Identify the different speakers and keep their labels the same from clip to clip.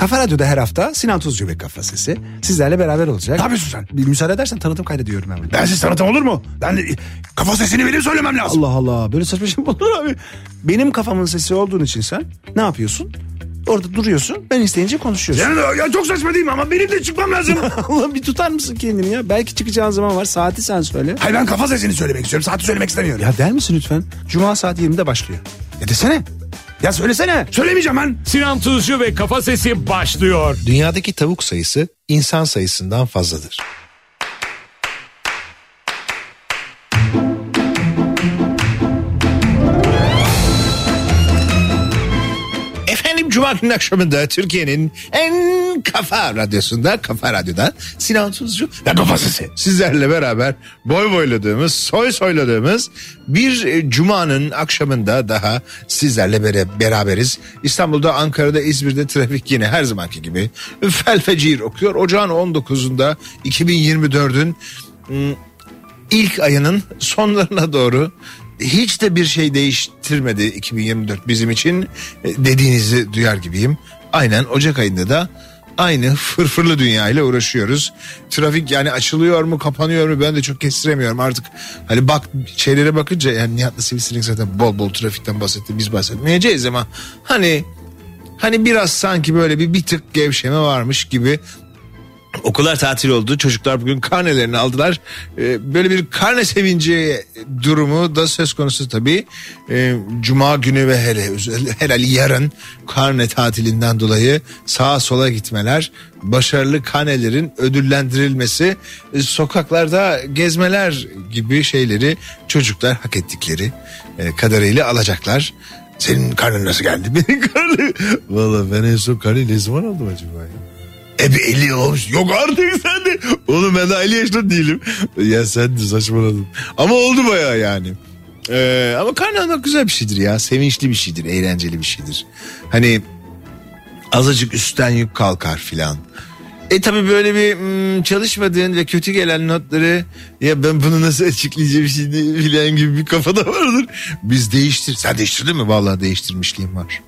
Speaker 1: Kafa Radyo'da her hafta Sinan Tuzcu ve Kafa Sesi sizlerle beraber olacak.
Speaker 2: Ne yapıyorsun sen?
Speaker 1: Bir müsaade edersen tanıtım kaydediyorum ben.
Speaker 2: Ben siz tanıtım olur mu? Ben de, kafa sesini benim söylemem lazım.
Speaker 1: Allah Allah böyle saçma şey mi olur abi? Benim kafamın sesi olduğun için sen ne yapıyorsun? Orada duruyorsun ben isteyince konuşuyorsun.
Speaker 2: Ya, ya çok saçma değil mi ama benim de çıkmam lazım.
Speaker 1: Allah bir tutar mısın kendini ya? Belki çıkacağın zaman var saati sen söyle.
Speaker 2: Hayır ben kafa sesini söylemek istiyorum. Saati söylemek istemiyorum.
Speaker 1: Ya der misin lütfen? Cuma saat 20'de başlıyor. Ya desene. Ya söylesene.
Speaker 2: Söylemeyeceğim ben.
Speaker 3: Sinan Tuzcu ve Kafa Sesi başlıyor.
Speaker 4: Dünyadaki tavuk sayısı insan sayısından fazladır. Cuma günü akşamında Türkiye'nin en kafa radyosunda, kafa radyoda Sinan Tuzcu
Speaker 2: Ya kafa sesi.
Speaker 4: sizlerle beraber boy boyladığımız, soy soyladığımız bir e, cumanın akşamında daha sizlerle beraberiz. İstanbul'da, Ankara'da, İzmir'de trafik yine her zamanki gibi felfecir okuyor. Ocağın 19'unda 2024'ün ım, ilk ayının sonlarına doğru hiç de bir şey değiştirmedi 2024 bizim için e, dediğinizi duyar gibiyim. Aynen Ocak ayında da aynı fırfırlı dünya ile uğraşıyoruz. Trafik yani açılıyor mu kapanıyor mu ben de çok kestiremiyorum artık. Hani bak şeylere bakınca yani Nihat'la Sivrisinek zaten bol bol trafikten bahsetti biz bahsetmeyeceğiz ama hani hani biraz sanki böyle bir bir tık gevşeme varmış gibi Okullar tatil oldu. Çocuklar bugün karnelerini aldılar. Ee, böyle bir karne sevinci durumu da söz konusu tabii. Ee, Cuma günü ve hele herhalde yarın karne tatilinden dolayı sağa sola gitmeler, başarılı karnelerin ödüllendirilmesi, e, sokaklarda gezmeler gibi şeyleri çocuklar hak ettikleri e, kadarıyla alacaklar. Senin karnın nasıl geldi? Benim karnım. Valla ben en son karneyi ne zaman aldım acaba ya? E bir 50 yıl olmuş. Yok artık sen de. Oğlum ben daha 50 yaşında değilim. Ya sen de saçmaladın. Ama oldu baya yani. Ee, ama karne almak güzel bir şeydir ya. Sevinçli bir şeydir. Eğlenceli bir şeydir. Hani azıcık üstten yük kalkar filan. E tabi böyle bir hmm, çalışmadığın ve kötü gelen notları ya ben bunu nasıl açıklayacağım şimdi filan gibi bir kafada vardır. Biz değiştir. Sen değiştirdin mi? Vallahi değiştirmişliğim var.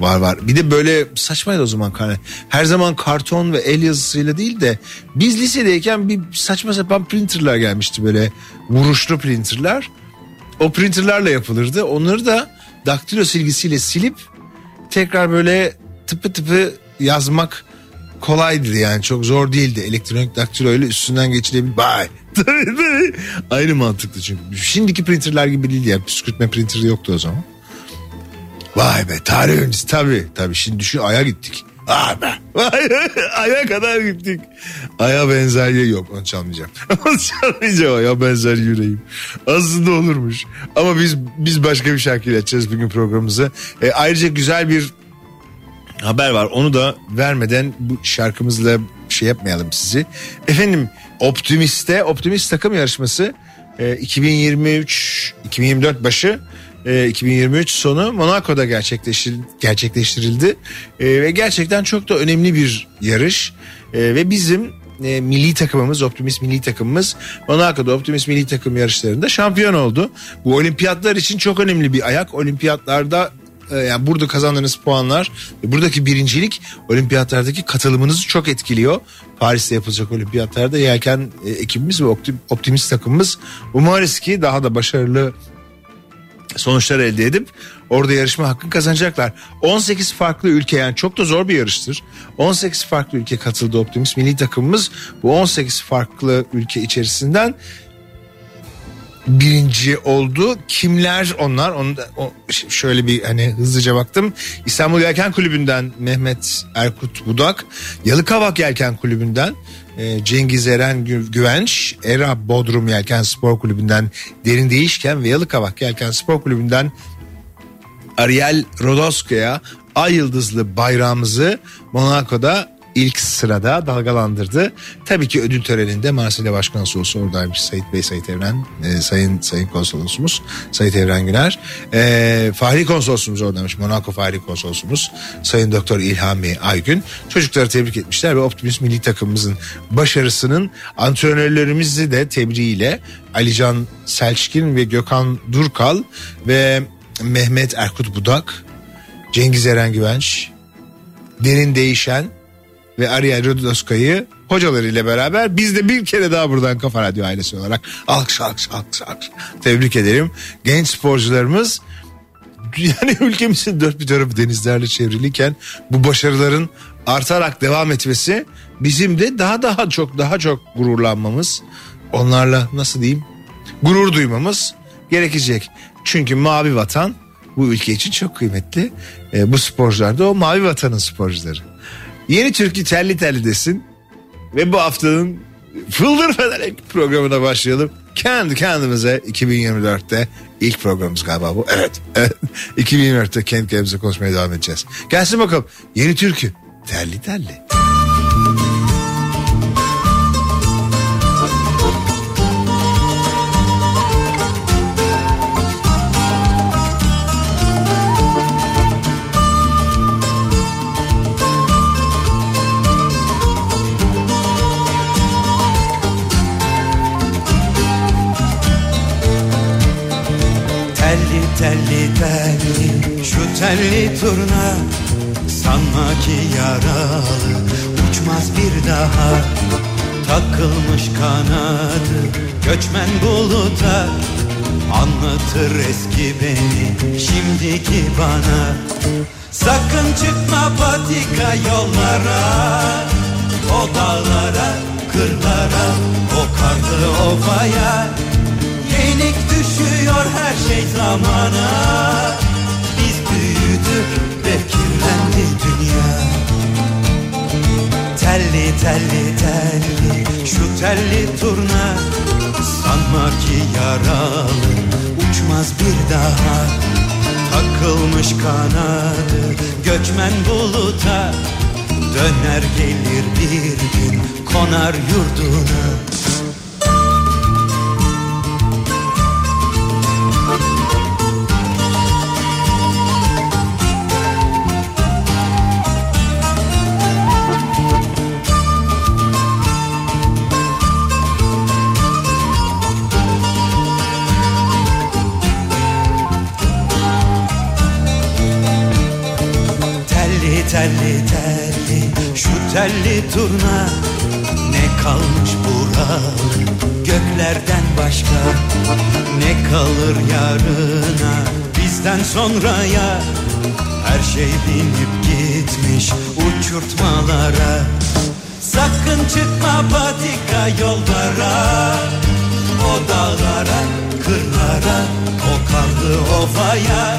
Speaker 4: Var var. Bir de böyle saçmaydı o zaman karne. Her zaman karton ve el yazısıyla değil de biz lisedeyken bir saçma sapan printerlar gelmişti böyle vuruşlu printerlar. O printerlarla yapılırdı. Onları da daktilo silgisiyle silip tekrar böyle tıpı tıpı yazmak kolaydı yani çok zor değildi. Elektronik daktilo ile üstünden geçilebilir. Tabii. Aynı mantıklı çünkü. Şimdiki printerlar gibi değil ya. Püskürtme printeri yoktu o zaman. Vay be tarih öncesi tabii. Tabii şimdi düşün aya gittik. Vay be. Aya kadar gittik. Aya benzer yer yok onu çalmayacağım. onu çalmayacağım aya benzer yüreğim. Aslında olurmuş. Ama biz biz başka bir şarkıyla açacağız bugün programımızı. E, ayrıca güzel bir haber var. Onu da vermeden bu şarkımızla şey yapmayalım sizi. Efendim Optimist'te Optimist takım yarışması e, 2023 2024 başı e, 2023 sonu Monaco'da gerçekleştir, gerçekleştirildi. E, ve gerçekten çok da önemli bir yarış. E, ve bizim e, milli takımımız Optimist milli takımımız Monaco'da Optimist milli takım yarışlarında şampiyon oldu. Bu olimpiyatlar için çok önemli bir ayak. Olimpiyatlarda e, yani burada kazandığınız puanlar buradaki birincilik olimpiyatlardaki katılımınızı çok etkiliyor. Paris'te yapılacak olimpiyatlarda yelken e, ekibimiz ve optim- optimist takımımız umarız ki daha da başarılı sonuçlar elde edip orada yarışma hakkı kazanacaklar. 18 farklı ülke yani çok da zor bir yarıştır. 18 farklı ülke katıldı Optimist milli takımımız. Bu 18 farklı ülke içerisinden birinci oldu. Kimler onlar? Onu da, o, şöyle bir hani hızlıca baktım. İstanbul Yelken Kulübü'nden Mehmet Erkut Budak, Yalıkavak Yelken Kulübü'nden Cengiz Eren Gü- Güvenç, Era Bodrum Yelken Spor Kulübü'nden Derin Değişken ve Yalıkavak Yelken Spor Kulübü'nden Ariel Rodoska'ya ay yıldızlı bayrağımızı Monaco'da ilk sırada dalgalandırdı. Tabii ki ödül töreninde Marsilya Başkonsolosu oradaymış Sayit Bey Sayit Evren, e, Sayın Sayın Konsolosumuz Sayit Evren Güner. E, Fahri Konsolosumuz oradaymış Monaco Fahri Konsolosumuz Sayın Doktor İlhami Aygün. Çocukları tebrik etmişler ve Optimist milli takımımızın başarısının antrenörlerimizi de tebriğiyle Alican Selçkin ve Gökhan Durkal ve Mehmet Erkut Budak, Cengiz Eren Güvenç, Derin Değişen ve Ariel Rodoska'yı hocalarıyla beraber biz de bir kere daha buradan Kafa Radyo ailesi olarak alkış alkış alkış alkış tebrik ederim. Genç sporcularımız yani ülkemizin dört bir tarafı denizlerle çevriliyken bu başarıların artarak devam etmesi bizim de daha daha çok daha çok gururlanmamız onlarla nasıl diyeyim gurur duymamız gerekecek. Çünkü mavi vatan bu ülke için çok kıymetli. E, bu sporcular da o mavi vatanın sporcuları. Yeni Türkü telli telli desin ve bu haftanın Fıldır Federek programına başlayalım. Kendi kendimize 2024'te ilk programımız galiba bu. Evet. evet. 2024'te kendi kendimize konuşmaya devam edeceğiz. Gelsin bakalım. Yeni türkü. Telli telli.
Speaker 5: Telli telli telli. Şu telli turna Sanma ki yaralı. Uçmaz bir daha Takılmış kanadı. Göçmen buluta Anlatır eski beni şimdiki bana. Sakın çıkma patika yollara O dağlara kırlara o karlı ovaya. Yenik düşüyor her şey zamana Biz büyüdük ve kirlendi dünya. Telli telli telli şu telli turna. Sanma ki yaralı uçmaz bir daha. Takılmış kanadı göçmen buluta. Döner gelir bir gün konar yurduna telli turna Ne kalmış buralı göklerden başka Ne kalır yarına? Bizden sonraya Her şey binip gitmiş uçurtmalara. Sakın çıkma patika yollara O dağlara, kırlara, o karlı ovaya.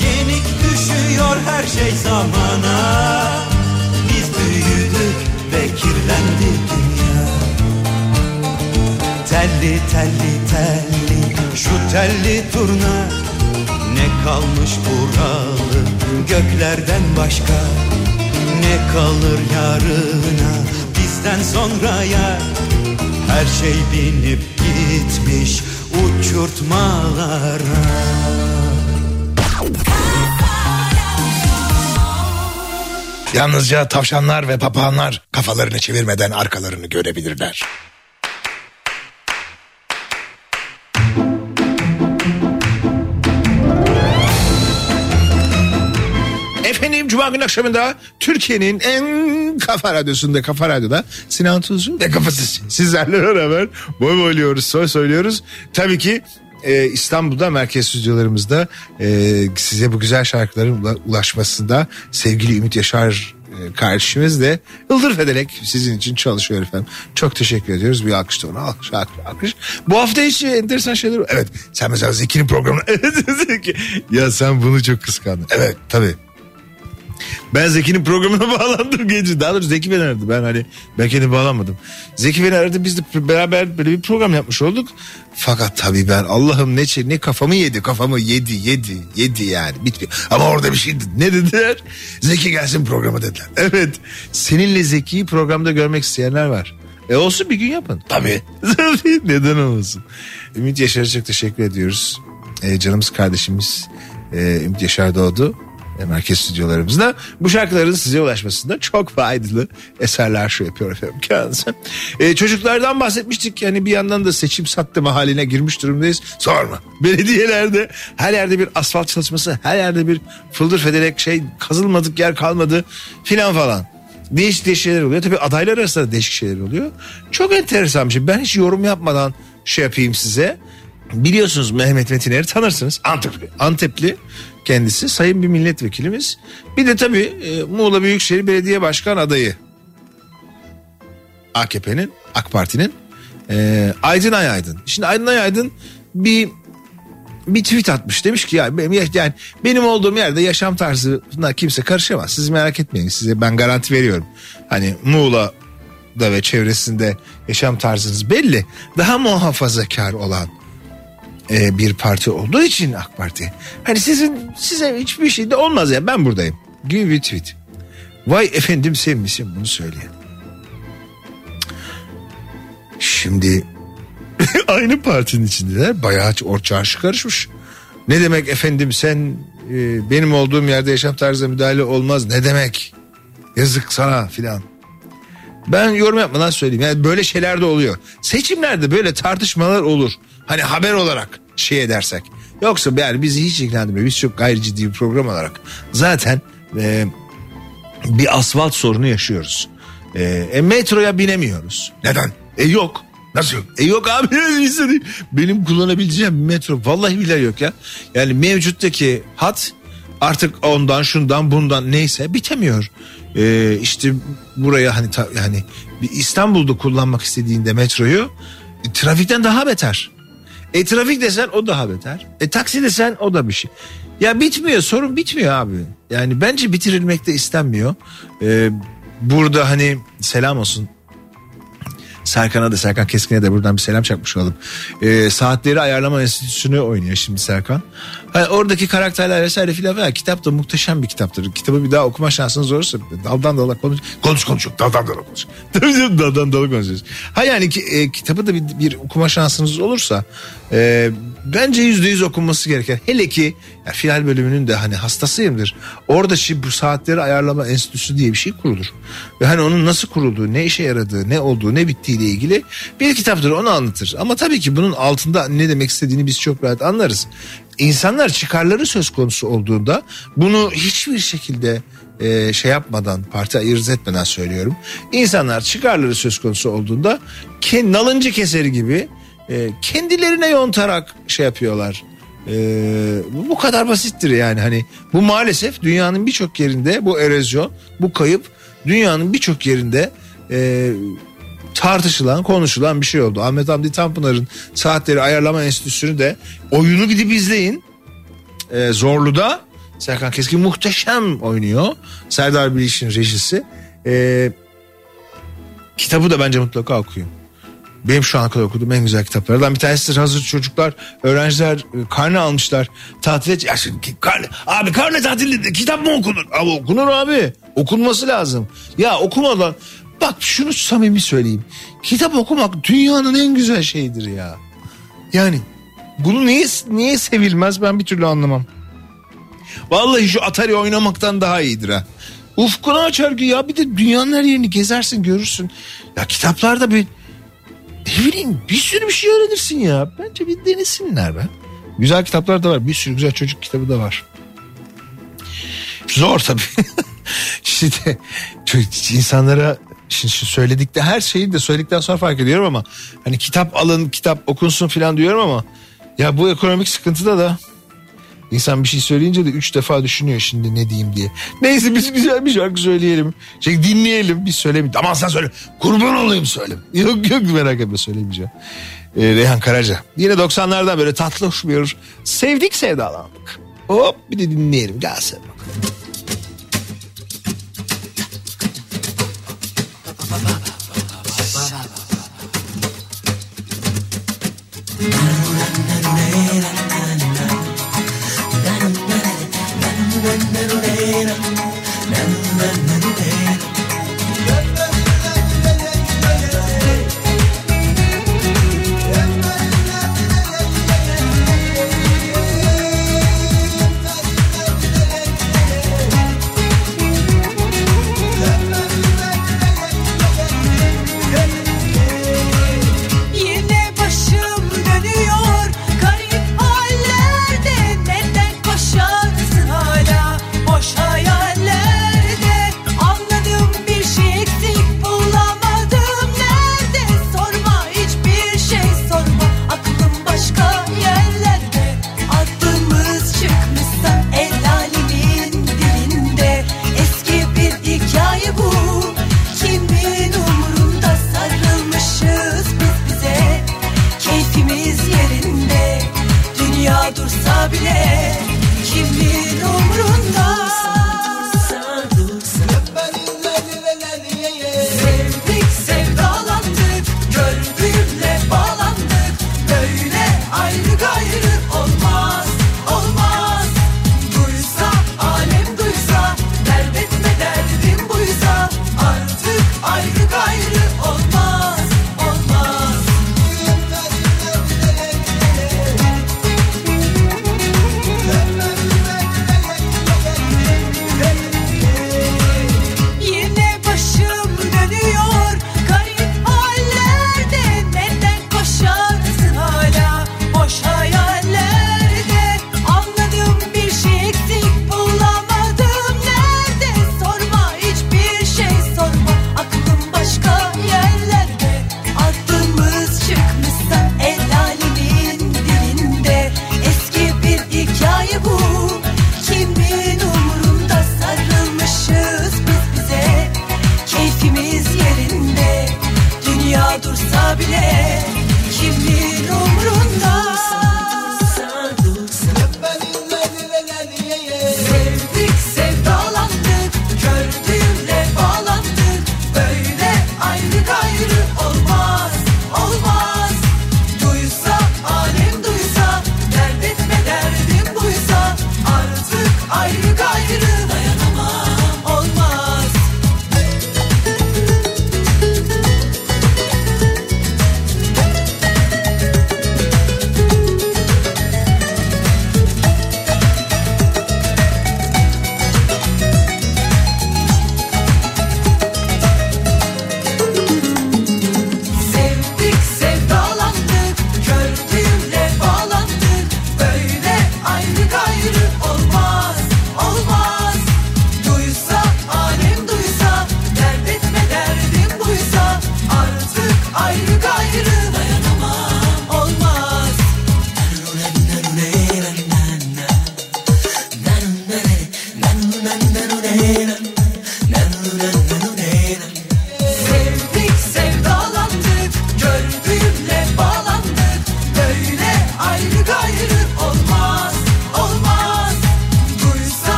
Speaker 5: Yenik düşüyor her şey zamana Biz büyüdük ve kirlendi dünya. Telli telli telli şu telli turna. Ne kalmış buralı göklerden başka? Ne kalır yarına bizden sonraya? Her şey binip gitmiş uçurtmalara
Speaker 4: Yalnızca tavşanlar ve papağanlar kafalarını çevirmeden arkalarını görebilirler. Efendim Cuma günü akşamında Türkiye'nin en kafa radyosunda Kafa Radyo'da Sinan Tuzcu ve Kafasız sizlerle beraber boy boyluyoruz, soy söylüyoruz. Tabii ki e, İstanbul'da merkez stüdyolarımızda e, size bu güzel şarkıların ula- ulaşmasında sevgili Ümit Yaşar e, kardeşimiz de Ildır Federek sizin için çalışıyor efendim. Çok teşekkür ediyoruz. Bir alkış da ona alkış, alkış, alkış. Bu hafta hiç enteresan şeyler. Evet sen mesela Zeki'nin programına. Ya sen bunu çok kıskandın. Evet tabii. Ben Zeki'nin programına bağlandım gece. Daha doğrusu Zeki beni aradı. Ben hani ben kendim bağlanmadım. Zeki beni aradı. Biz de beraber böyle bir program yapmış olduk. Fakat tabii ben Allah'ım ne ne kafamı yedi. Kafamı yedi yedi yedi yani. Bitmiyor. Ama orada bir şey ne dediler? Zeki gelsin programa dediler. Evet. Seninle Zeki'yi programda görmek isteyenler var. E olsun bir gün yapın. Tabii. Neden olmasın? Ümit Yaşar'a çok teşekkür ediyoruz. E, canımız kardeşimiz e, Ümit Yaşar doğdu. E, merkez stüdyolarımızda. Bu şarkıların size ulaşmasında çok faydalı eserler şu yapıyor efendim kendisi. E, çocuklardan bahsetmiştik yani bir yandan da seçim sattım haline girmiş durumdayız. Sorma. Belediyelerde her yerde bir asfalt çalışması, her yerde bir fıldır federek şey kazılmadık yer kalmadı filan falan. Değişik değişik şeyler oluyor. Tabii adaylar arasında da değişik şeyler oluyor. Çok enteresan bir şey. Ben hiç yorum yapmadan şey yapayım size. Biliyorsunuz Mehmet Metiner'i tanırsınız. Antepli. Antepli kendisi sayın bir milletvekilimiz. Bir de tabii e, Muğla Büyükşehir Belediye Başkan adayı. AKP'nin, AK Parti'nin e, Aydın Ay Aydın. Şimdi Aydın Ay Aydın bir bir tweet atmış demiş ki ya benim yani benim olduğum yerde yaşam tarzına kimse karışamaz. Siz merak etmeyin size ben garanti veriyorum. Hani Muğla'da ve çevresinde yaşam tarzınız belli. Daha muhafazakar olan e, bir parti olduğu için AK Parti. Hani sizin size hiçbir şey de olmaz ya ben buradayım. Gibi bir tweet. Vay efendim sen misin bunu söyleyen. Şimdi aynı partinin içindeler. Bayağı çarşı karışmış. Ne demek efendim sen e, benim olduğum yerde yaşam tarzına müdahale olmaz ne demek? Yazık sana filan. Ben yorum yapmadan söyleyeyim. Yani böyle şeyler de oluyor. Seçimlerde böyle tartışmalar olur. Hani haber olarak şey edersek. Yoksa yani bizi hiç ilgilendirmiyor. Biz çok gayri ciddi bir program olarak. Zaten e, bir asfalt sorunu yaşıyoruz. E, e, metroya binemiyoruz. Neden? E yok.
Speaker 2: Nasıl yok?
Speaker 4: E yok abi benim kullanabileceğim bir metro vallahi billahi yok ya. Yani mevcuttaki hat artık ondan şundan bundan neyse bitemiyor. Ee, işte buraya hani ta, yani bir İstanbul'da kullanmak istediğinde metroyu trafikten daha beter. E trafik desen o daha beter. E taksi desen o da bir şey. Ya bitmiyor sorun bitmiyor abi. Yani bence bitirilmek de istenmiyor. Ee, burada hani selam olsun Serkan'a da Serkan Keskin'e de buradan bir selam çakmış olalım. Ee, saatleri ayarlama enstitüsünü oynuyor şimdi Serkan. Hani oradaki karakterler vesaire filan var. Kitap da muhteşem bir kitaptır. Kitabı bir daha okuma şansınız olursa daldan dala konuş.
Speaker 2: Konuş konuş. Daldan dala konuş.
Speaker 4: Tabii canım daldan dala konuşuyoruz. Ha yani ki, e, kitabı da bir, bir okuma şansınız olursa e, bence yüzde yüz okunması gereken. Hele ki ya, final bölümünün de hani hastasıyımdır. Orada şimdi bu saatleri ayarlama enstitüsü diye bir şey kurulur. Ve hani onun nasıl kurulduğu, ne işe yaradığı, ne olduğu, ne bittiğiyle ilgili bir kitaptır onu anlatır. Ama tabii ki bunun altında ne demek istediğini biz çok rahat anlarız. İnsanlar çıkarları söz konusu olduğunda bunu hiçbir şekilde e, şey yapmadan parti ayırt etmeden söylüyorum. İnsanlar çıkarları söz konusu olduğunda ke, nalıncı keseri gibi e, kendilerine yontarak şey yapıyorlar. E, bu, kadar basittir yani hani bu maalesef dünyanın birçok yerinde bu erozyon bu kayıp dünyanın birçok yerinde e, tartışılan konuşulan bir şey oldu. Ahmet Hamdi Tanpınar'ın saatleri ayarlama enstitüsünü de oyunu gidip izleyin. Ee, Zorlu'da Serkan Keskin muhteşem oynuyor. Serdar Biliş'in rejisi. Ee, kitabı da bence mutlaka okuyun. Benim şu ana kadar okuduğum en güzel kitaplardan bir tanesidir. Hazır çocuklar, öğrenciler e, karne almışlar. Tatile... Ya şimdi, karne, abi karne tatilinde kitap mı okunur? Abi okunur abi. Okunması lazım. Ya okumadan... Bak şunu samimi söyleyeyim. Kitap okumak dünyanın en güzel şeyidir ya. Yani bunu niye niye sevilmez ben bir türlü anlamam. Vallahi şu Atari oynamaktan daha iyidir ha. Ufkunu açar ki ya bir de dünyanın her yerini gezersin görürsün. Ya kitaplarda bir ne bileyim bir sürü bir şey öğrenirsin ya. Bence bir denesinler be. Güzel kitaplar da var. Bir sürü güzel çocuk kitabı da var. Zor tabii. işte insanlara şimdi söyledikte her şeyi de söyledikten sonra fark ediyorum ama hani kitap alın kitap okunsun falan diyorum ama ya bu ekonomik sıkıntıda da İnsan bir şey söyleyince de üç defa düşünüyor şimdi ne diyeyim diye. Neyse biz güzel bir şarkı söyleyelim. Şey dinleyelim biz söylemeyiz. Aman sen söyle. Kurban olayım söyle. Yok yok merak etme söylemeyeceğim. Ee, Reyhan Karaca. Yine 90'lardan böyle tatlı hoş bir sevdik sevdalandık. Hop bir de dinleyelim gelsin bakalım.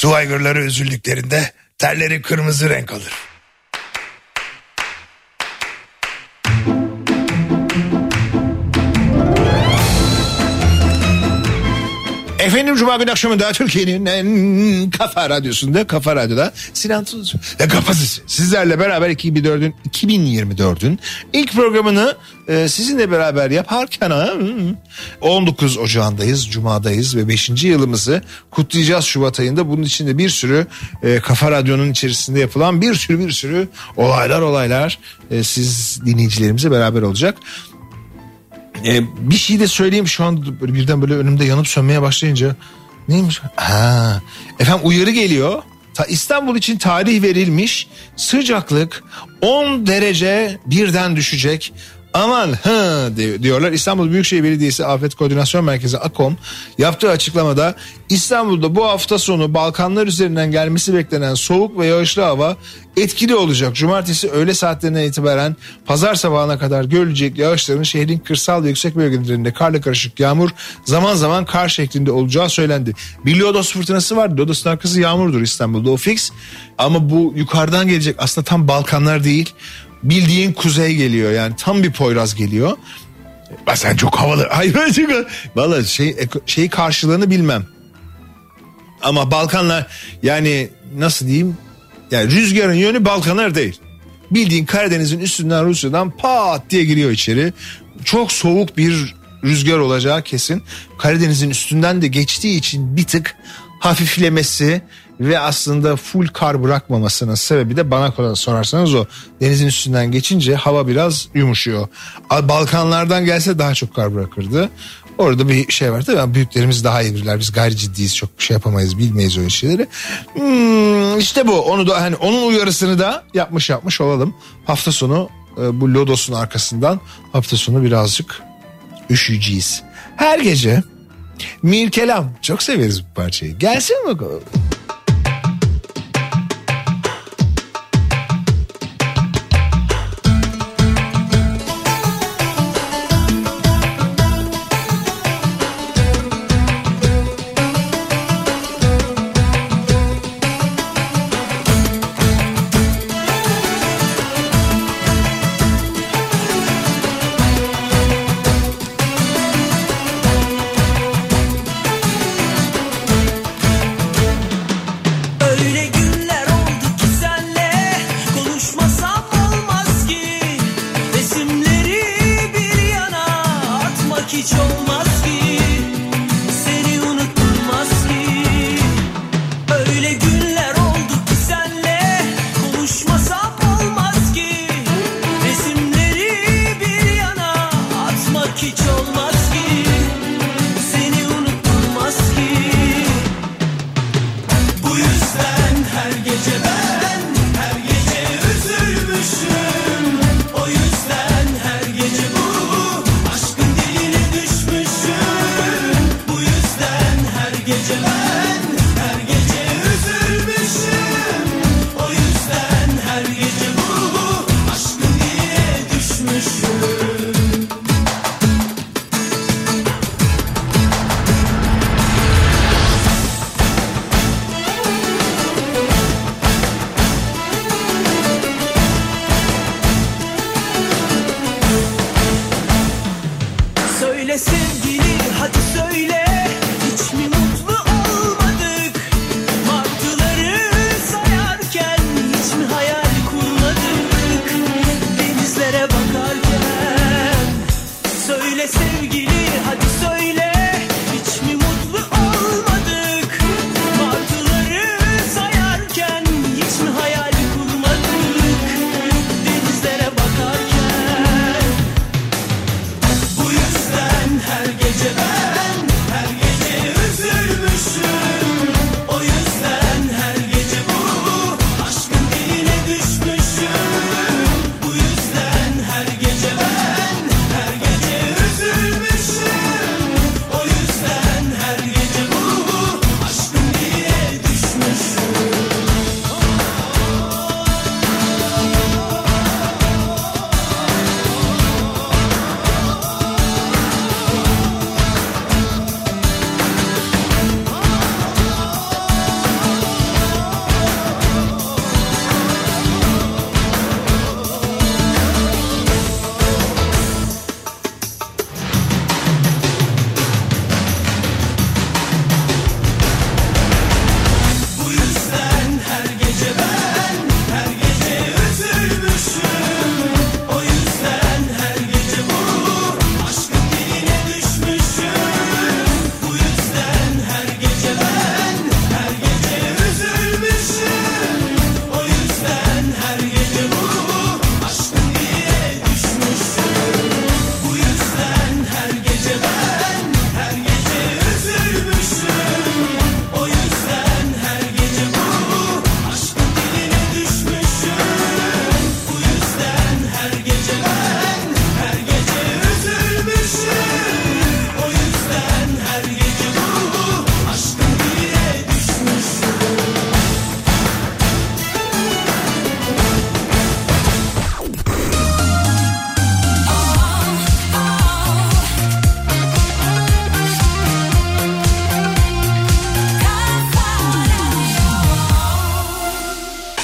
Speaker 2: Su üzüldüklerinde terleri kırmızı renk alır.
Speaker 4: Efendim Cuma günü akşamında Türkiye'nin en kafa radyosunda Kafa Radyo'da Sinan Tuzcu ve Kafa Sesi sizlerle beraber 2004'ün 2024'ün ilk programını e, sizinle beraber yaparken ha, hı, 19 Ocağı'ndayız Cuma'dayız ve 5. yılımızı kutlayacağız Şubat ayında bunun içinde bir sürü e, Kafa Radyo'nun içerisinde yapılan bir sürü bir sürü olaylar olaylar e, siz dinleyicilerimize beraber olacak. Ee, bir şey de söyleyeyim şu an böyle birden böyle önümde yanıp sönmeye başlayınca neymiş? Ha, efendim uyarı geliyor. Ta İstanbul için tarih verilmiş sıcaklık 10 derece birden düşecek. Aman hı diyorlar. İstanbul Büyükşehir Belediyesi Afet Koordinasyon Merkezi AKOM yaptığı açıklamada İstanbul'da bu hafta sonu Balkanlar üzerinden gelmesi beklenen soğuk ve yağışlı hava etkili olacak. Cumartesi öğle saatlerinden itibaren pazar sabahına kadar görülecek yağışların şehrin kırsal ve yüksek bölgelerinde karla karışık yağmur zaman zaman kar şeklinde olacağı söylendi. Bir Lodos fırtınası vardı. Lodos'un arkası yağmurdur İstanbul'da o fix. Ama bu yukarıdan gelecek aslında tam Balkanlar değil bildiğin kuzey geliyor yani tam bir Poyraz geliyor.
Speaker 2: Bak sen çok havalı.
Speaker 4: Hayır ben çünkü valla şey şey karşılığını bilmem. Ama Balkanlar yani nasıl diyeyim? Yani rüzgarın yönü Balkanlar değil. Bildiğin Karadeniz'in üstünden Rusya'dan pat diye giriyor içeri. Çok soğuk bir rüzgar olacağı kesin. Karadeniz'in üstünden de geçtiği için bir tık hafiflemesi ve aslında full kar bırakmamasının sebebi de bana sorarsanız o denizin üstünden geçince hava biraz yumuşuyor. Balkanlardan gelse daha çok kar bırakırdı. Orada bir şey var tabii büyüklerimiz daha iyi bilirler. Biz gayri ciddiyiz çok şey yapamayız bilmeyiz öyle şeyleri. Hmm, işte bu onu da hani onun uyarısını da yapmış yapmış olalım. Hafta sonu e, bu Lodos'un arkasından hafta sonu birazcık üşüyeceğiz. Her gece Mirkelam çok severiz bu parçayı. Gelsin bakalım.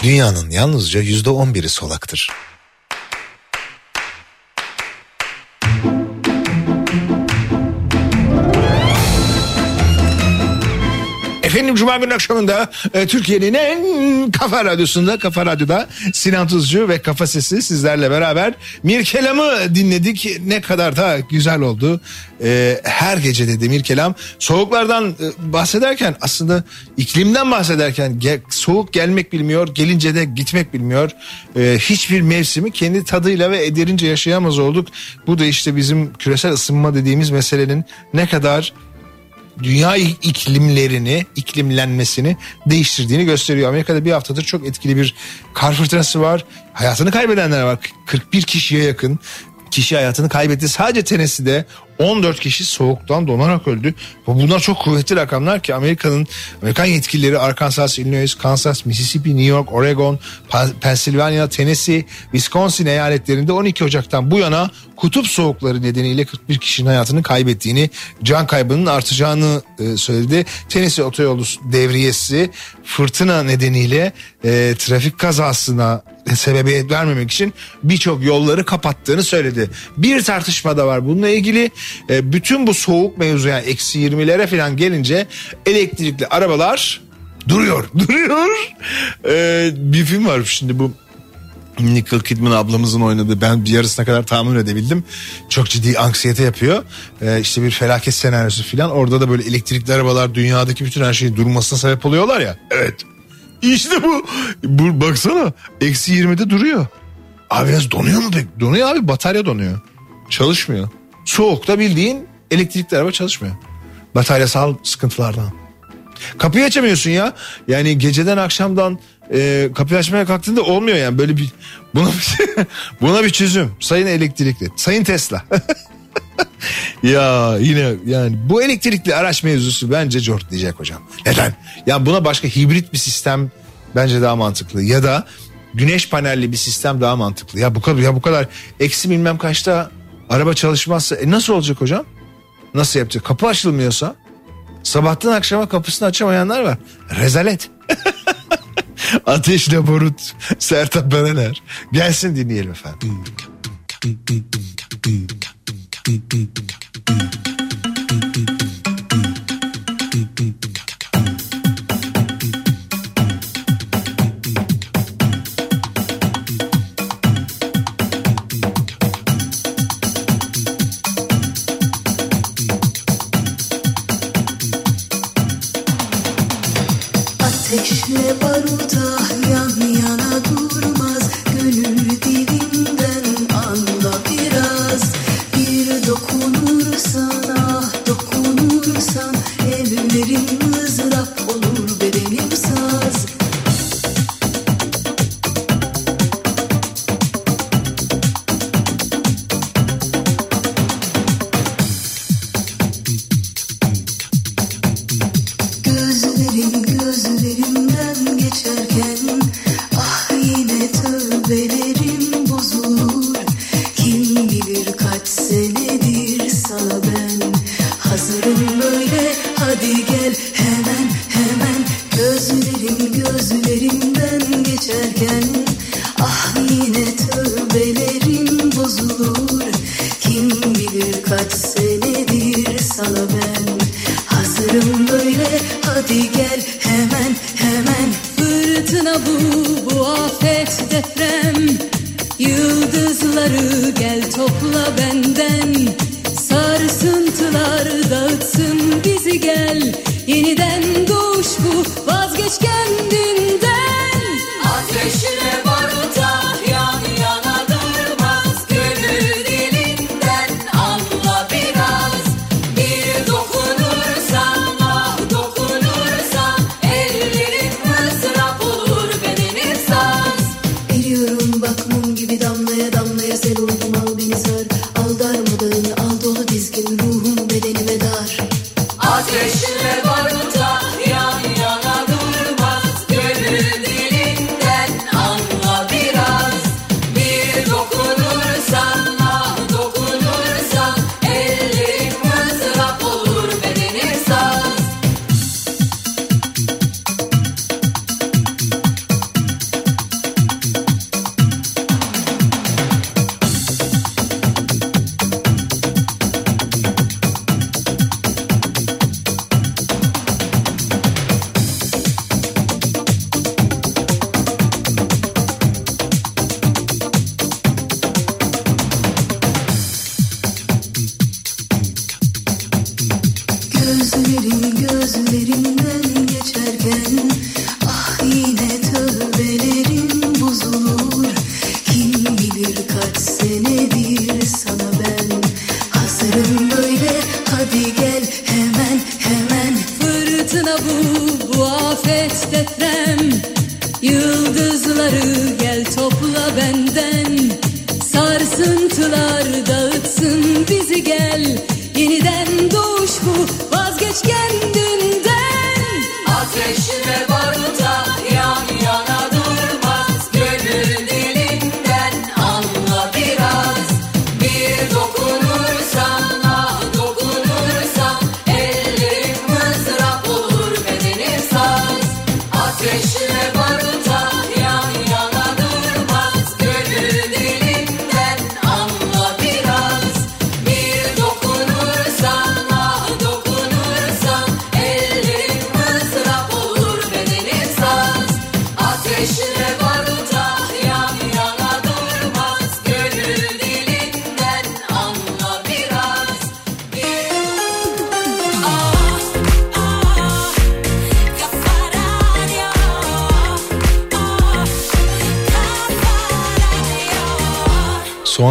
Speaker 4: Dünyanın yalnızca yüzde on biri solaktır. Efendim Cuma günü akşamında e, Türkiye'nin en kafa radyosunda, kafa radyoda Sinan Tuzcu ve Kafa Sesi sizlerle beraber Mirkelam'ı dinledik. Ne kadar da güzel oldu. E, her gece dedi Mirkelam. Soğuklardan e, bahsederken aslında iklimden bahsederken ge- soğuk gelmek bilmiyor, gelince de gitmek bilmiyor. E, hiçbir mevsimi kendi tadıyla ve ederince yaşayamaz olduk. Bu da işte bizim küresel ısınma dediğimiz meselenin ne kadar dünya iklimlerini, iklimlenmesini değiştirdiğini gösteriyor. Amerika'da bir haftadır çok etkili bir kar fırtınası var. Hayatını kaybedenler var. 41 kişiye yakın kişi hayatını kaybetti. Sadece Tennessee'de 14 kişi soğuktan donarak öldü. Bu Bunlar çok kuvvetli rakamlar ki Amerika'nın Amerikan yetkilileri Arkansas, Illinois, Kansas, Mississippi, New York, Oregon, Pennsylvania, Tennessee, Wisconsin eyaletlerinde 12 Ocak'tan bu yana kutup soğukları nedeniyle 41 kişinin hayatını kaybettiğini, can kaybının artacağını e, söyledi. Tennessee otoyolu devriyesi fırtına nedeniyle e, trafik kazasına sebebiyet vermemek için birçok yolları kapattığını söyledi. Bir tartışma da var bununla ilgili. E, bütün bu soğuk mevzu yani eksi 20'lere falan gelince elektrikli arabalar duruyor. Duruyor. E, bir film var şimdi bu Nicole Kidman ablamızın oynadığı ben bir yarısına kadar tahammül edebildim. Çok ciddi anksiyete yapıyor. Ee, işte bir felaket senaryosu filan. Orada da böyle elektrikli arabalar dünyadaki bütün her şeyin durmasına sebep oluyorlar ya. Evet. İşte bu. bu baksana. Eksi 20'de duruyor. Abi biraz donuyor mu pek? Donuyor abi batarya donuyor. Çalışmıyor. Soğukta bildiğin elektrikli araba çalışmıyor. Bataryasal sıkıntılardan. Kapıyı açamıyorsun ya. Yani geceden akşamdan e, kapıyı açmaya kalktığında olmuyor yani böyle bir buna bir, buna bir çözüm. Sayın elektrikli, sayın Tesla. ya yine yani bu elektrikli araç mevzusu bence cortlayacak hocam. Neden? Ya buna başka hibrit bir sistem bence daha mantıklı ya da güneş panelli bir sistem daha mantıklı. Ya bu kadar ya bu kadar eksi bilmem kaçta araba çalışmazsa e nasıl olacak hocam? Nasıl yapacak? Kapı açılmıyorsa sabahtan akşama kapısını açamayanlar var. Rezalet. Ateşle Barut, Sertab Erener. Gelsin dinleyelim efendim.
Speaker 6: Ateşle baruta yan yana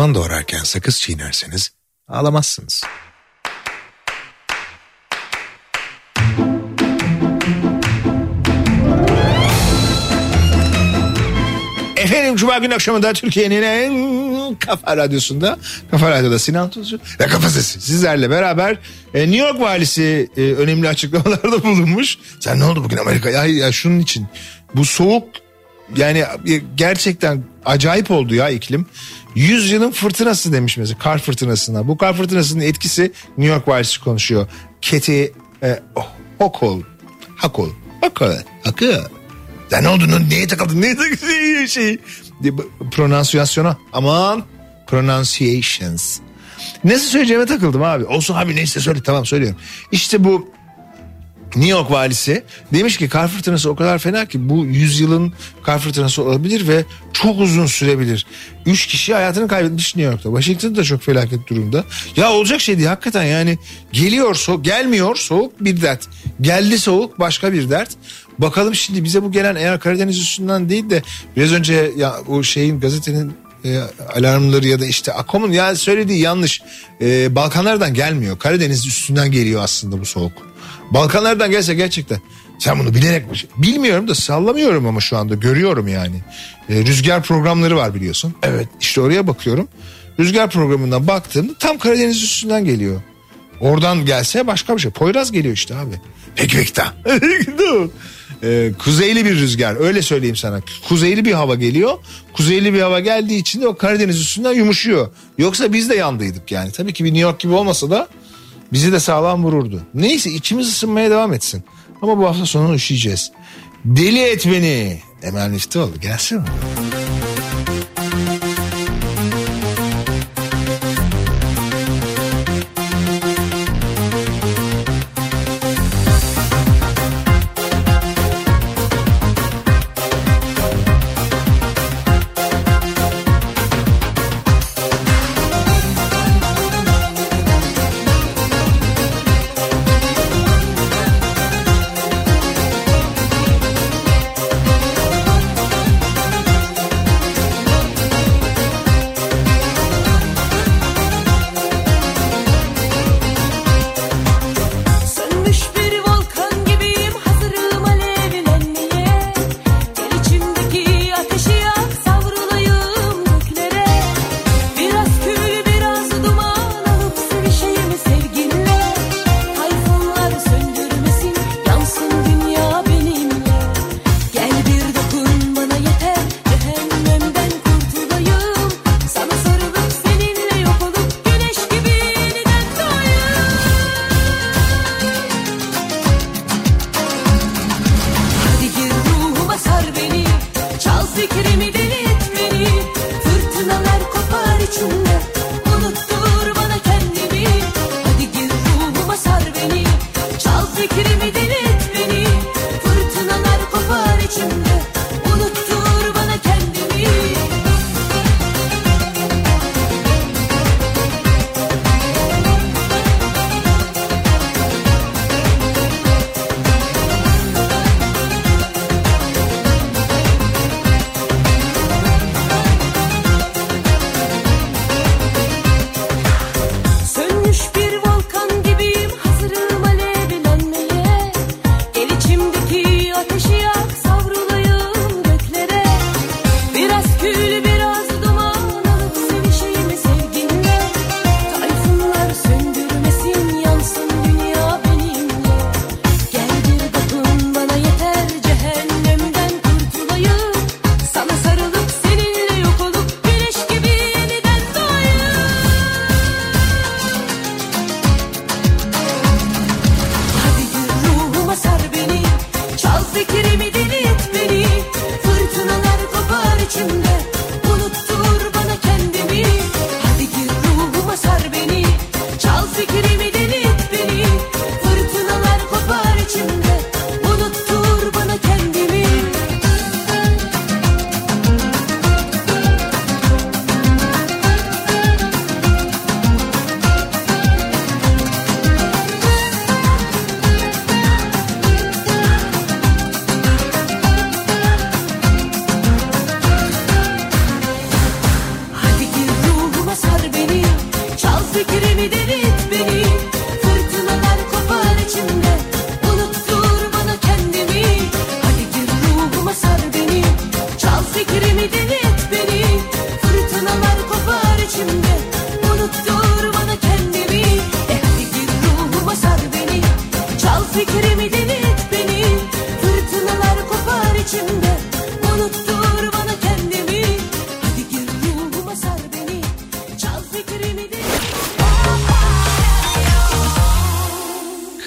Speaker 4: Soğan doğrarken sakız çiğnerseniz ağlamazsınız. Efendim Cuma günü akşamında Türkiye'nin en kafa radyosunda Kafa Radyo'da Sinan Tuzcu ve Kafa sizlerle beraber e, New York valisi e, önemli açıklamalarda bulunmuş. Sen ne oldu bugün Amerika? Ya, ya şunun için bu soğuk yani e, gerçekten acayip oldu ya iklim. Yüzyılın fırtınası demiş mesela kar fırtınasına. Bu kar fırtınasının etkisi New York valisi konuşuyor. Keti e, Hokol. Hakol. Hakol. Hakol. Sen ne oldu? Neye takıldın? Neye takıldın? Şey. Pronansiyasyona. Aman. Pronunciations. Nasıl söyleyeceğime takıldım abi. Olsun abi neyse söyle tamam söylüyorum. İşte bu New York valisi demiş ki kar fırtınası o kadar fena ki bu yüzyılın kar fırtınası olabilir ve çok uzun sürebilir. Üç kişi hayatını kaybetmiş New York'ta. Washington da çok felaket durumda. Ya olacak şey değil hakikaten yani geliyor soğuk gelmiyor soğuk bir dert. Geldi soğuk başka bir dert. Bakalım şimdi bize bu gelen eğer Karadeniz üstünden değil de biraz önce ya o şeyin gazetenin e, alarmları ya da işte Akom'un ya söylediği yanlış. E, Balkanlardan gelmiyor. Karadeniz üstünden geliyor aslında bu soğuk. Balkanlardan gelse gerçekten sen bunu bilerek mi? Bilmiyorum da sallamıyorum ama şu anda görüyorum yani. E, rüzgar programları var biliyorsun. Evet işte oraya bakıyorum. Rüzgar programından baktığımda tam Karadeniz üstünden geliyor. Oradan gelse başka bir şey. Poyraz geliyor işte abi. Peki peki tamam. Ee, kuzeyli bir rüzgar öyle söyleyeyim sana. Kuzeyli bir hava geliyor. Kuzeyli bir hava geldiği için de o Karadeniz üstünden yumuşuyor. Yoksa biz de yandıydık yani. Tabii ki bir New York gibi olmasa da bizi de sağlam vururdu. Neyse içimiz ısınmaya devam etsin. Ama bu hafta sonu üşüyeceğiz. Deli et beni. Emel Müftüoğlu gelsin mi?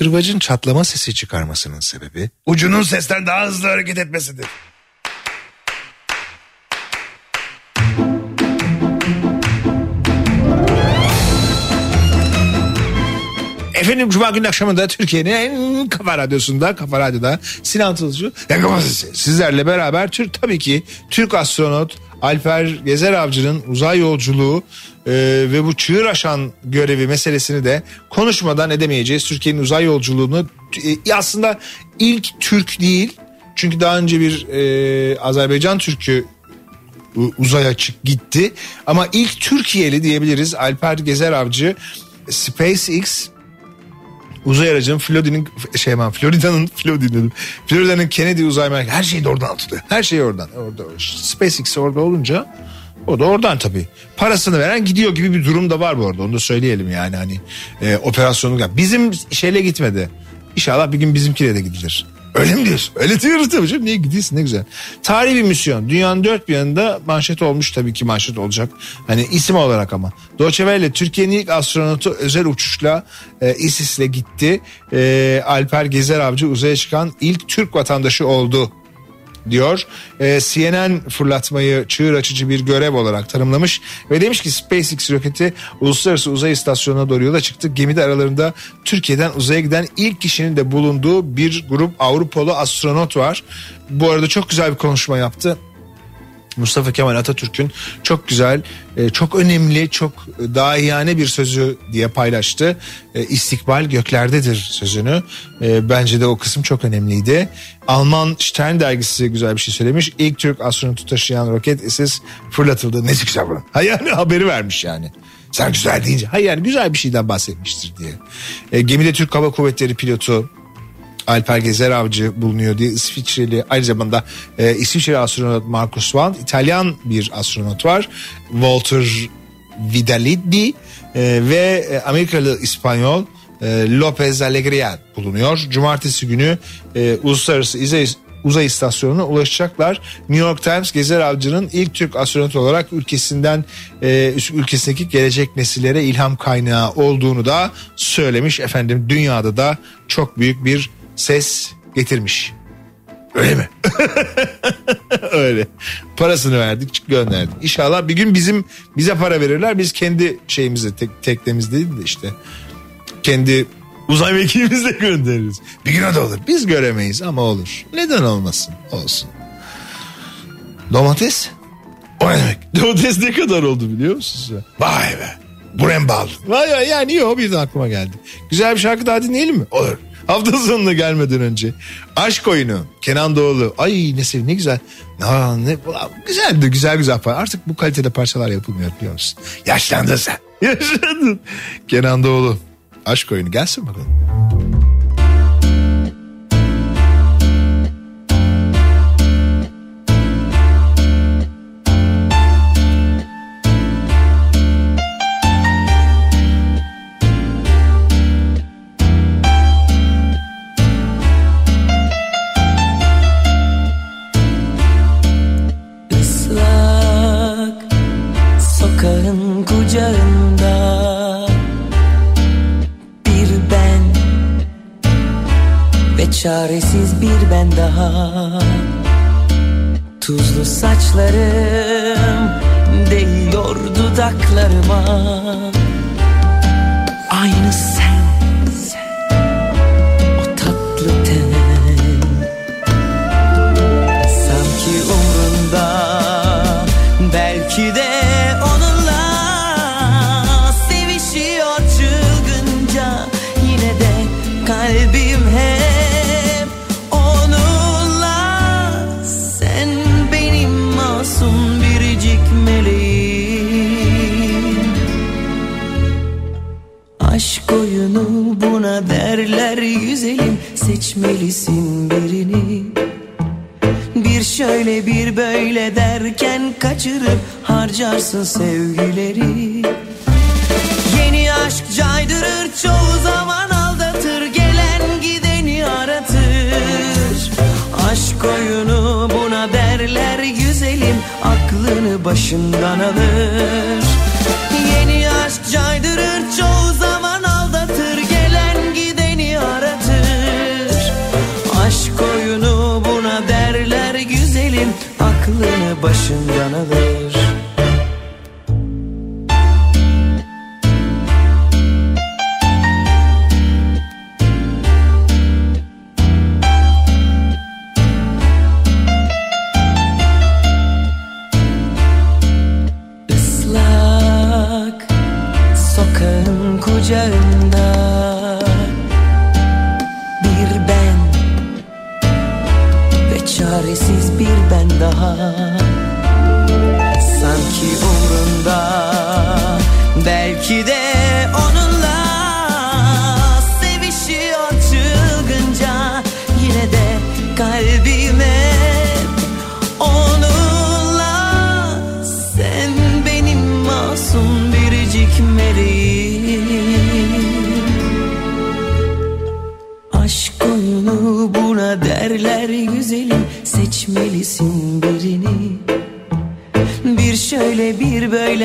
Speaker 4: Kırbacın çatlama sesi çıkarmasının sebebi
Speaker 2: Ucunun sesten daha hızlı hareket etmesidir.
Speaker 4: Efendim Cuma günü akşamında Türkiye'nin en kafa radyosunda, kafa radyoda Sinan Sesi. Sizlerle beraber Türk tabii ki Türk astronot Alper Gezer Avcı'nın uzay yolculuğu e, ve bu çığır aşan görevi meselesini de konuşmadan edemeyeceğiz. Türkiye'nin uzay yolculuğunu e, aslında ilk Türk değil çünkü daha önce bir e, Azerbaycan Türk'ü uzaya çık gitti. Ama ilk Türkiye'li diyebiliriz Alper Gezer Avcı SpaceX uzay aracının Florida'nın şey aman Florida'nın Florida dedim. Florida'nın Kennedy uzay merkezi her şey de oradan atılıyor. Her şey oradan. Orada SpaceX orada olunca o da oradan tabii. Parasını veren gidiyor gibi bir durum da var bu arada. Onu da söyleyelim yani hani e, operasyonu. Bizim şeyle gitmedi. İnşallah bir gün bizimkine de gidilir. Öyle mi diyorsun? Öyle diyoruz tabii canım. Niye gidiyorsun ne güzel. Tarihi bir misyon. Dünyanın dört bir yanında manşet olmuş tabii ki manşet olacak. Hani isim olarak ama. Deutsche Türkiye'nin ilk astronotu özel uçuşla e, ISIS'le gitti. E, Alper Gezer Avcı uzaya çıkan ilk Türk vatandaşı oldu diyor. Ee, CNN fırlatmayı çığır açıcı bir görev olarak tanımlamış ve demiş ki SpaceX roketi uluslararası uzay istasyonuna doğru yola çıktı. Gemide aralarında Türkiye'den uzaya giden ilk kişinin de bulunduğu bir grup Avrupalı astronot var. Bu arada çok güzel bir konuşma yaptı. Mustafa Kemal Atatürk'ün çok güzel, e, çok önemli, çok dahiyane bir sözü diye paylaştı. E, İstikbal göklerdedir sözünü. E, Bence de o kısım çok önemliydi. Alman Stern dergisi güzel bir şey söylemiş. İlk Türk astronotu taşıyan roket ISIS fırlatıldı. Ne güzel bu. Ha haberi vermiş yani. Sen güzel deyince. Hayır yani güzel bir şeyden bahsetmiştir diye. E, gemide Türk Hava Kuvvetleri pilotu Alper Gezer Avcı bulunuyor diye İsviçreli aynı zamanda e, İsviçreli astronot Marcus Wandt İtalyan bir astronot var Walter Vidalidi e, ve e, Amerikalı İspanyol e, Lopez Alegria bulunuyor. Cumartesi günü e, uluslararası uzay, uzay istasyonuna ulaşacaklar. New York Times Gezer Avcı'nın ilk Türk astronot olarak ülkesinden e, ülkesindeki gelecek nesillere ilham kaynağı olduğunu da söylemiş. Efendim dünyada da çok büyük bir ses getirmiş. Öyle mi? Öyle. Parasını verdik gönderdik. İnşallah bir gün bizim bize para verirler. Biz kendi şeyimizi tek, teknemiz değil de işte kendi uzay mekiğimizle göndeririz. Bir gün o da olur. Biz göremeyiz ama olur. Neden olmasın? Olsun. Domates? O ne demek? Domates ne kadar oldu biliyor musun sen?
Speaker 2: Vay be. Buraya bağlı.
Speaker 4: Vay vay yani yok birden aklıma geldi. Güzel bir şarkı daha dinleyelim mi? Olur. Hafta sonuna gelmeden önce. Aşk oyunu. Kenan Doğulu. Ay ne sev ne güzel. Aa, ne, ulan güzel güzel Artık bu kalitede parçalar yapılmıyor biliyor musun?
Speaker 2: Yaşlandın sen.
Speaker 4: Yaşadın. Kenan Doğulu. Aşk oyunu gelsin bakalım.
Speaker 7: Çaresiz bir ben daha. Tuzlu saçlarım değiyor dudaklarıma. Aynı sen, Oyunu buna derler güzelim Seçmelisin birini. Bir şöyle bir böyle derken kaçırıp harcarsın sevgileri. Yeni aşk caydırır çoğu zaman aldatır. Gelen gideni aratır. Aşk oyunu buna derler güzelim aklını başından alır. Yeni aşk caydırır aklını başından alır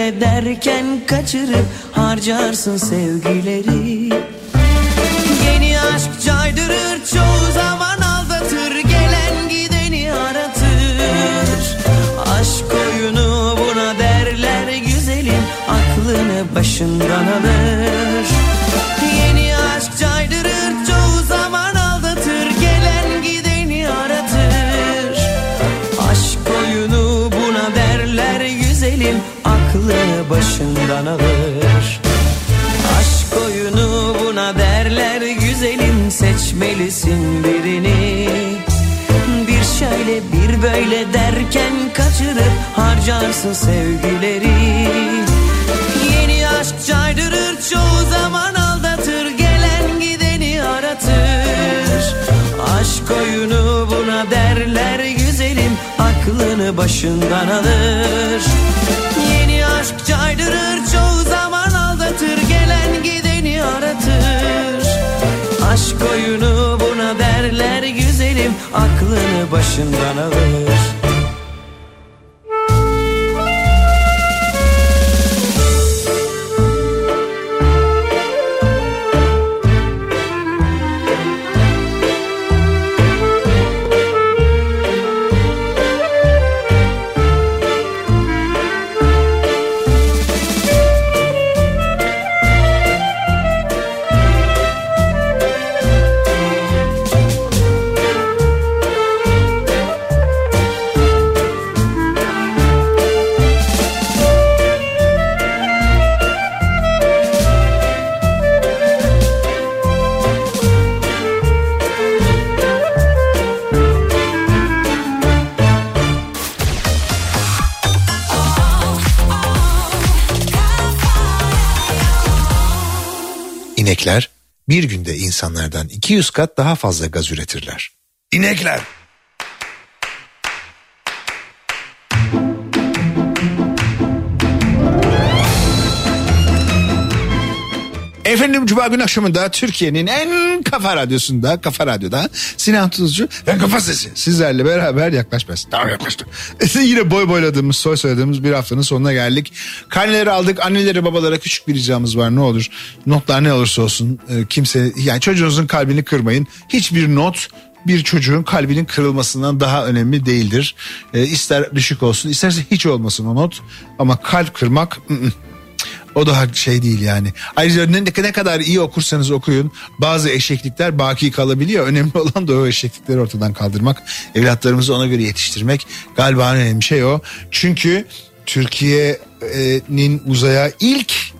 Speaker 7: bir böyle derken kaçırıp harcarsın sevgileri. Yeni aşk caydırır çoğu zaman aldatır Gelen gideni aratır. Aşk oyunu buna derler güzelim Aklını başından alır alır Aşk oyunu buna derler güzelim Seçmelisin birini. Bir şöyle bir böyle derken kaçırıp harcarsın sevgileri. Yeni aşk caydırır çoğu zaman aldatır Gelen gideni aratır. Aşk oyunu buna derler güzelim Aklını başından alır Aşk oyunu buna derler güzelim. Aklını başından alır
Speaker 4: bir günde insanlardan 200 kat daha fazla gaz üretirler.
Speaker 2: İnekler.
Speaker 4: Efendim Cuma günü akşamında Türkiye'nin en kafa radyosunda, kafa radyoda Sinan Tuzcu ve Kafa Sesi sizlerle beraber yaklaşmaz. Tamam yaklaştım. Yine boy boyladığımız, soy soyadığımız bir haftanın sonuna geldik. Karneleri aldık. Annelere babalara küçük bir ricamız var ne olur. Notlar ne olursa olsun e, kimse yani çocuğunuzun kalbini kırmayın. Hiçbir not bir çocuğun kalbinin kırılmasından daha önemli değildir. E, ister düşük olsun isterse hiç olmasın o not ama kalp kırmak ı -ı. O da şey değil yani. Ayrıca ne, ne kadar iyi okursanız okuyun bazı eşeklikler baki kalabiliyor. Önemli olan da o eşeklikleri ortadan kaldırmak. Evlatlarımızı ona göre yetiştirmek. Galiba önemli şey o. Çünkü Türkiye'nin uzaya ilk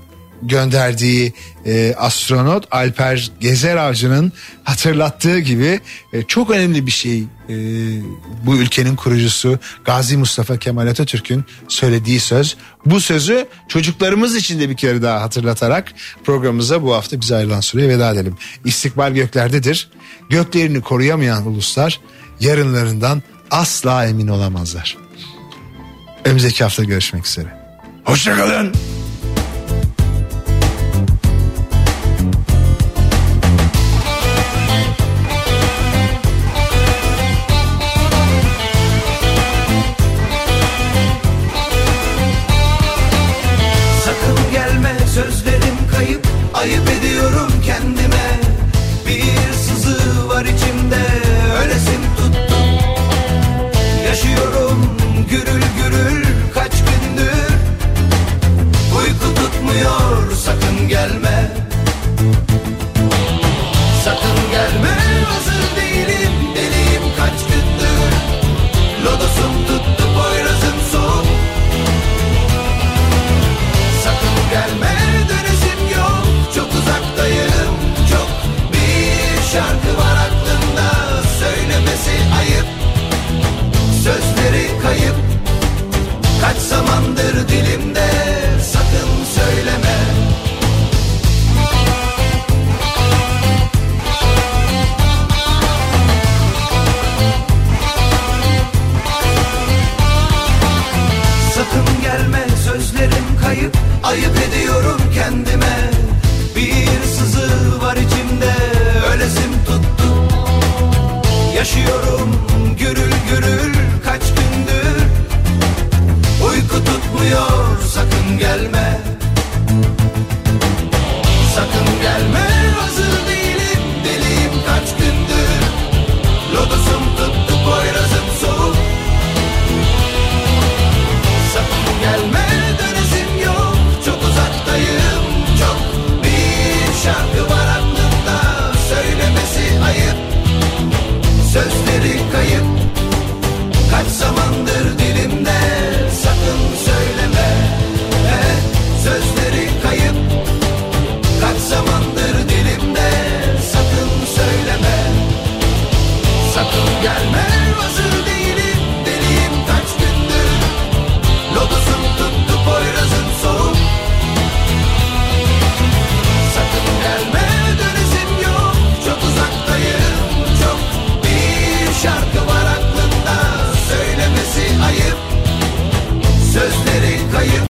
Speaker 4: gönderdiği e, astronot Alper Gezer Avcı'nın hatırlattığı gibi e, çok önemli bir şey e, bu ülkenin kurucusu Gazi Mustafa Kemal Atatürk'ün söylediği söz. Bu sözü çocuklarımız için de bir kere daha hatırlatarak programımıza bu hafta bize ayrılan süreye veda edelim. İstikbal göklerdedir. Göklerini koruyamayan uluslar yarınlarından asla emin olamazlar. Önümüzdeki hafta görüşmek üzere.
Speaker 5: Hoşçakalın.